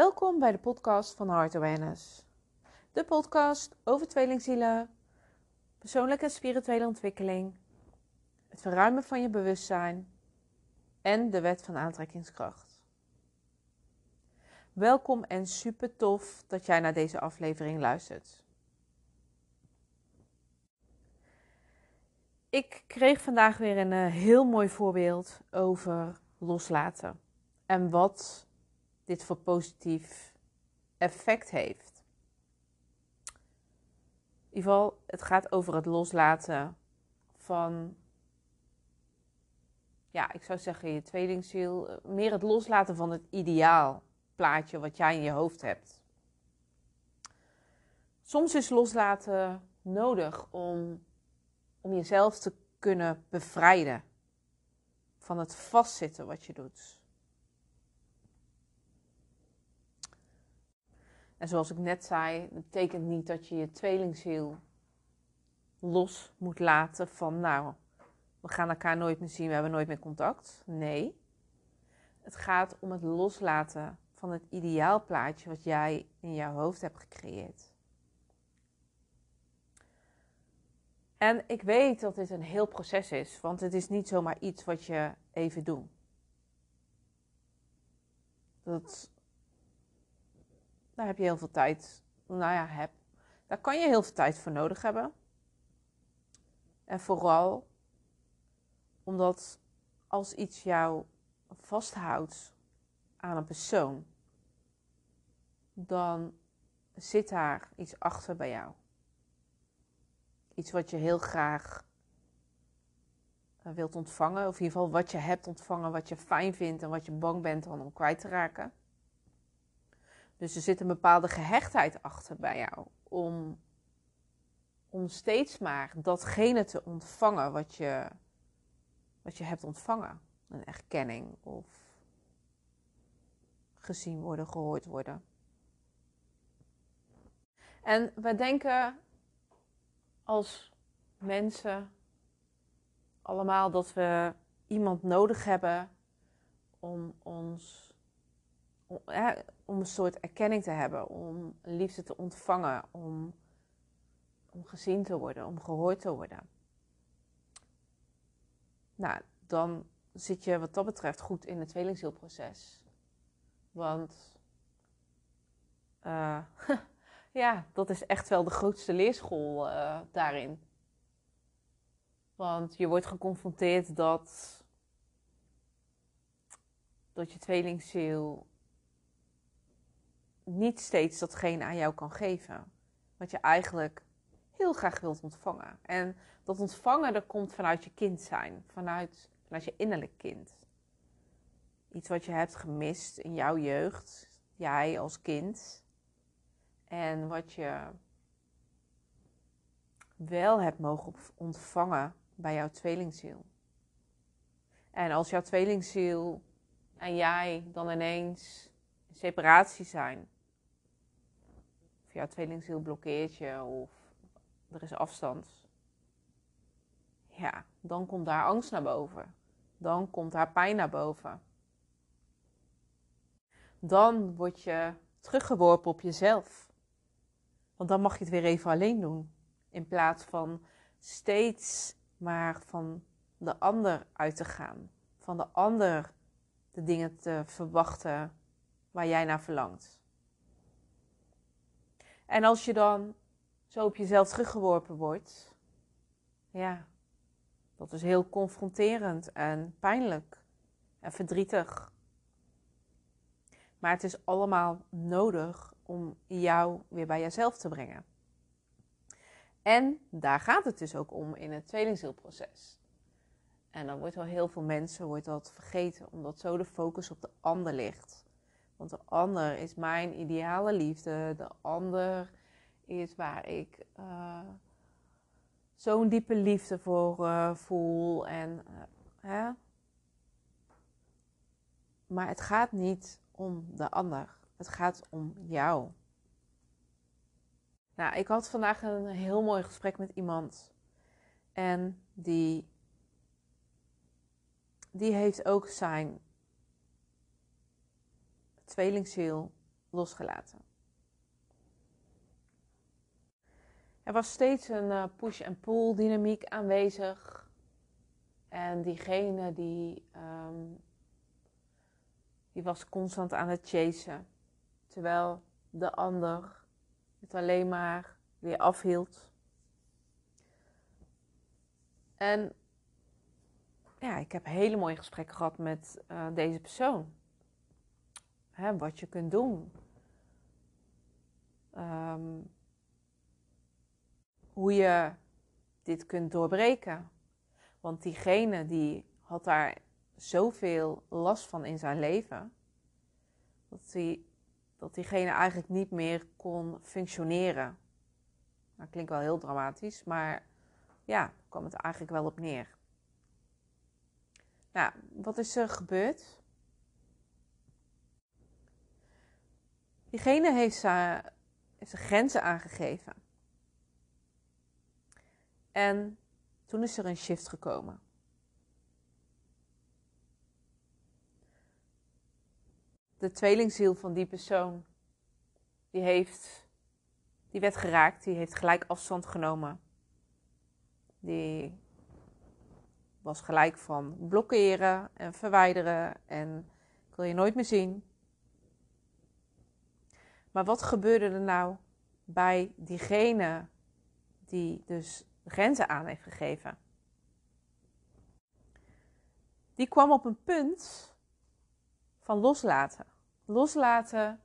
Welkom bij de podcast van Heart Awareness. De podcast over tweelingzielen, persoonlijke en spirituele ontwikkeling, het verruimen van je bewustzijn en de wet van aantrekkingskracht. Welkom en super tof dat jij naar deze aflevering luistert. Ik kreeg vandaag weer een eh, heel mooi voorbeeld over loslaten en wat dit voor positief effect heeft. In ieder geval, het gaat over het loslaten van, ja, ik zou zeggen je tweelingziel, eh, meer het loslaten van het ideaal plaatje wat jij in je hoofd hebt. Soms is loslaten nodig om, om jezelf te kunnen bevrijden van het vastzitten wat je doet. En zoals ik net zei, betekent niet dat je je tweelingziel los moet laten van, nou, we gaan elkaar nooit meer zien, we hebben nooit meer contact. Nee. Het gaat om het loslaten van het ideaalplaatje wat jij in jouw hoofd hebt gecreëerd. En ik weet dat dit een heel proces is, want het is niet zomaar iets wat je even doet. Dat daar heb je heel veel tijd. Nou ja. Daar kan je heel veel tijd voor nodig hebben. En vooral omdat als iets jou vasthoudt aan een persoon, dan zit daar iets achter bij jou. Iets wat je heel graag eh, wilt ontvangen, of in ieder geval wat je hebt ontvangen, wat je fijn vindt en wat je bang bent om kwijt te raken. Dus er zit een bepaalde gehechtheid achter bij jou om, om steeds maar datgene te ontvangen wat je, wat je hebt ontvangen. Een erkenning of gezien worden, gehoord worden. En we denken als mensen allemaal dat we iemand nodig hebben om ons om, om een soort erkenning te hebben, om liefde te ontvangen, om, om gezien te worden, om gehoord te worden. Nou, dan zit je wat dat betreft goed in het tweelingzielproces. Want uh, ja, dat is echt wel de grootste leerschool uh, daarin. Want je wordt geconfronteerd dat, dat je tweelingziel niet steeds datgene aan jou kan geven. Wat je eigenlijk heel graag wilt ontvangen. En dat ontvangen, dat komt vanuit je kind zijn. Vanuit, vanuit je innerlijk kind. Iets wat je hebt gemist in jouw jeugd. Jij als kind. En wat je wel hebt mogen ontvangen bij jouw tweelingziel. En als jouw tweelingziel en jij dan ineens in separatie zijn, of jouw tweelingziel blokkeert je of er is afstand. Ja, dan komt daar angst naar boven. Dan komt daar pijn naar boven. Dan word je teruggeworpen op jezelf. Want dan mag je het weer even alleen doen. In plaats van steeds maar van de ander uit te gaan. Van de ander de dingen te verwachten waar jij naar verlangt. En als je dan zo op jezelf teruggeworpen wordt, ja, dat is heel confronterend en pijnlijk en verdrietig. Maar het is allemaal nodig om jou weer bij jezelf te brengen. En daar gaat het dus ook om in het tweelingzielproces. En dan wordt wel heel veel mensen wordt dat vergeten, omdat zo de focus op de ander ligt. Want de ander is mijn ideale liefde. De ander is waar ik uh, zo'n diepe liefde voor uh, voel. En, uh, hè? Maar het gaat niet om de ander. Het gaat om jou. Nou, ik had vandaag een heel mooi gesprek met iemand. En die, die heeft ook zijn tweelingziel losgelaten. Er was steeds een uh, push- en pull dynamiek aanwezig. En diegene die, um, die was constant aan het chasen. Terwijl de ander het alleen maar weer afhield. En ja, ik heb hele mooie gesprekken gehad met uh, deze persoon. Hè, wat je kunt doen. Um, hoe je dit kunt doorbreken. Want diegene die had daar zoveel last van in zijn leven. Dat, dat diegene eigenlijk niet meer kon functioneren. Nou, klinkt wel heel dramatisch, maar ja, kwam het eigenlijk wel op neer. Nou, wat is er gebeurd? Diegene heeft zijn, heeft grenzen aangegeven. En toen is er een shift gekomen. De tweelingziel van die persoon, die heeft, die werd geraakt, die heeft gelijk afstand genomen. Die was gelijk van blokkeren en verwijderen en ik wil je nooit meer zien. Maar wat gebeurde er nou bij diegene die dus grenzen aan heeft gegeven? Die kwam op een punt van loslaten. Loslaten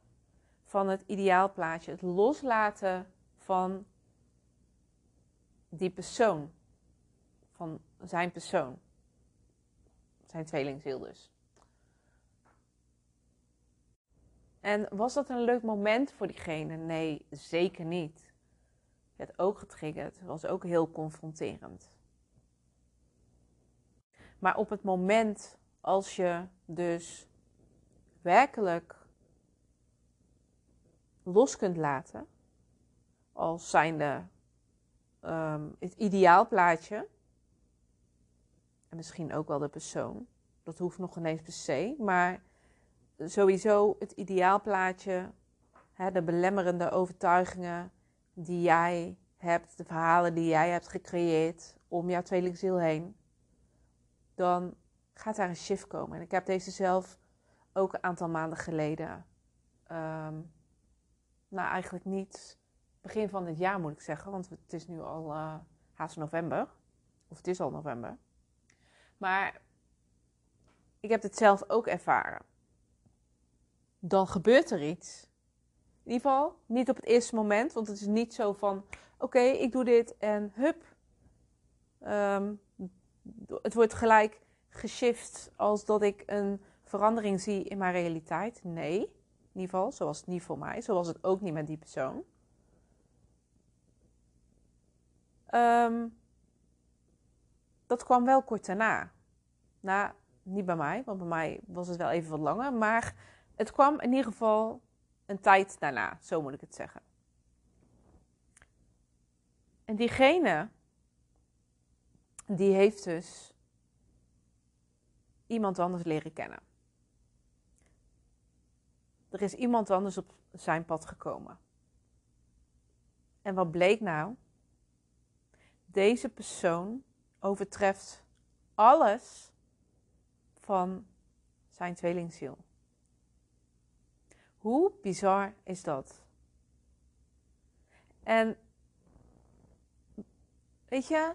van het ideaalplaatje. Het loslaten van die persoon. Van zijn persoon. Zijn tweelingziel dus. En was dat een leuk moment voor diegene? Nee, zeker niet. Het ook getriggerd. Was ook heel confronterend. Maar op het moment als je dus werkelijk los kunt laten, als zijnde um, het ideaalplaatje, en misschien ook wel de persoon, dat hoeft nog ineens per se, maar sowieso het ideaalplaatje, hè, de belemmerende overtuigingen die jij hebt, de verhalen die jij hebt gecreëerd om jouw tweelingziel heen, dan gaat daar een shift komen. En ik heb deze zelf ook een aantal maanden geleden, um, nou eigenlijk niet begin van het jaar moet ik zeggen, want het is nu al uh, haast november, of het is al november. Maar ik heb het zelf ook ervaren. Dan gebeurt er iets. In ieder geval niet op het eerste moment, want het is niet zo van: oké, ik doe dit en hup. Um, het wordt gelijk geshift als dat ik een verandering zie in mijn realiteit. Nee, in ieder geval, zoals het niet voor mij, zoals het ook niet met die persoon. Um, dat kwam wel kort daarna. Nou, niet bij mij, want bij mij was het wel even wat langer. Maar het kwam in ieder geval een tijd daarna, zo moet ik het zeggen. En diegene, die heeft dus iemand anders leren kennen. Er is iemand anders op zijn pad gekomen. En wat bleek nou? Deze persoon overtreft alles van zijn tweelingziel. Hoe bizar is dat? En weet je,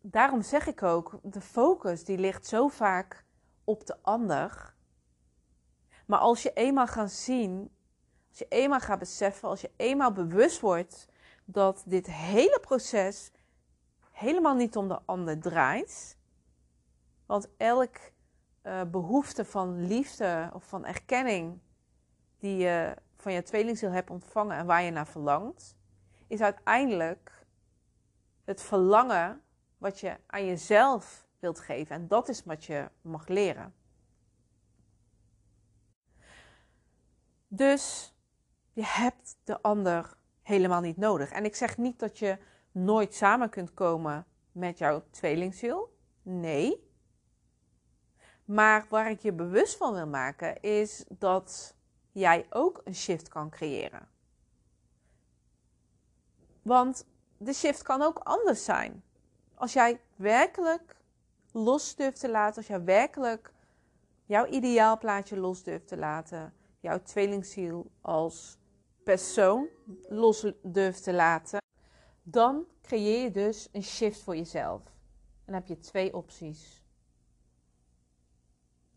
daarom zeg ik ook, de focus die ligt zo vaak op de ander. Maar als je eenmaal gaat zien, als je eenmaal gaat beseffen, als je eenmaal bewust wordt dat dit hele proces helemaal niet om de ander draait. Want elk uh, behoefte van liefde of van erkenning die je van je tweelingziel hebt ontvangen en waar je naar verlangt, is uiteindelijk het verlangen wat je aan jezelf wilt geven. En dat is wat je mag leren. Dus je hebt de ander helemaal niet nodig. En ik zeg niet dat je nooit samen kunt komen met jouw tweelingziel. Nee. Maar waar ik je bewust van wil maken is dat jij ook een shift kan creëren. Want de shift kan ook anders zijn. Als jij werkelijk los durft te laten, als jij werkelijk jouw ideaalplaatje los durft te laten, jouw tweelingziel als persoon los durft te laten, dan creëer je dus een shift voor jezelf. En dan heb je twee opties.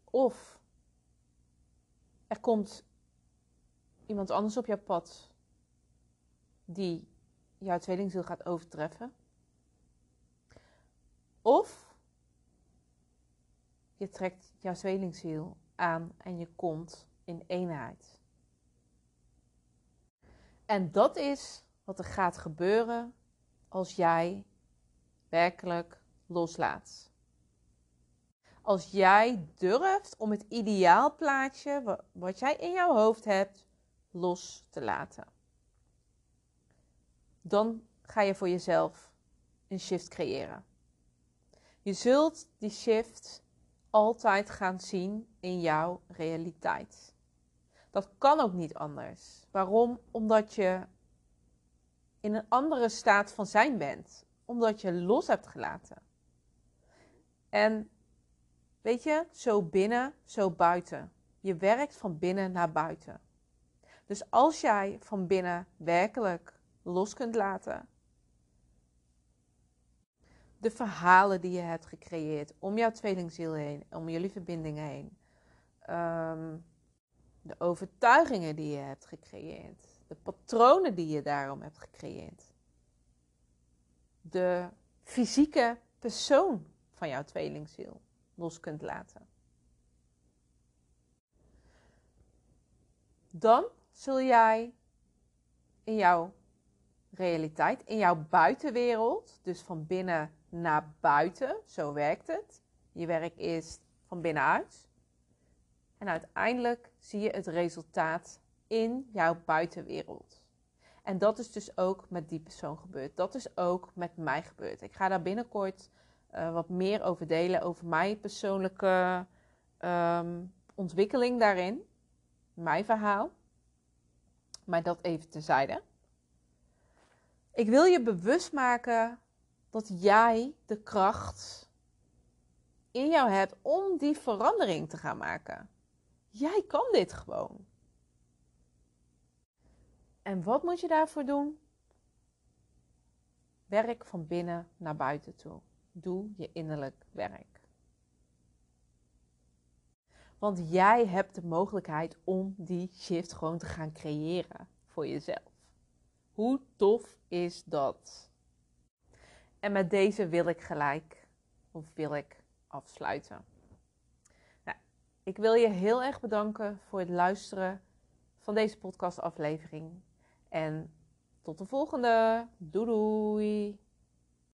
Of er komt iemand anders op jouw pad die jouw tweelingziel gaat overtreffen. Of je trekt jouw tweelingziel aan en je komt in eenheid. En dat is wat er gaat gebeuren als jij werkelijk loslaat. Als jij durft om het ideaalplaatje wat jij in jouw hoofd hebt los te laten. Dan ga je voor jezelf een shift creëren. Je zult die shift altijd gaan zien in jouw realiteit. Dat kan ook niet anders. Waarom? Omdat je in een andere staat van zijn bent. Omdat je los hebt gelaten. En weet je, zo binnen, zo buiten. Je werkt van binnen naar buiten. Dus als jij van binnen werkelijk los kunt laten, de verhalen die je hebt gecreëerd om jouw tweelingziel heen, om jullie verbindingen heen, ehm, de overtuigingen die je hebt gecreëerd, de patronen die je daarom hebt gecreëerd, de fysieke persoon van jouw tweelingziel los kunt laten. Dan zul jij in jouw realiteit, in jouw buitenwereld, dus van binnen naar buiten, zo werkt het. Je werk is van binnenuit. En uiteindelijk zie je het resultaat in jouw buitenwereld. En dat is dus ook met die persoon gebeurd. Dat is ook met mij gebeurd. Ik ga daar binnenkort uh, wat meer over delen, over mijn persoonlijke um, ontwikkeling daarin. Mijn verhaal. Maar dat even terzijde. Ik wil je bewust maken dat jij de kracht in jou hebt om die verandering te gaan maken. Jij kan dit gewoon. En wat moet je daarvoor doen? Werk van binnen naar buiten toe. Doe je innerlijk werk. Want jij hebt de mogelijkheid om die shift gewoon te gaan creëren voor jezelf. Hoe tof is dat? En met deze wil ik gelijk, of wil ik afsluiten. Nou, ik wil je heel erg bedanken voor het luisteren van deze podcastaflevering. En tot de volgende. Doei doei!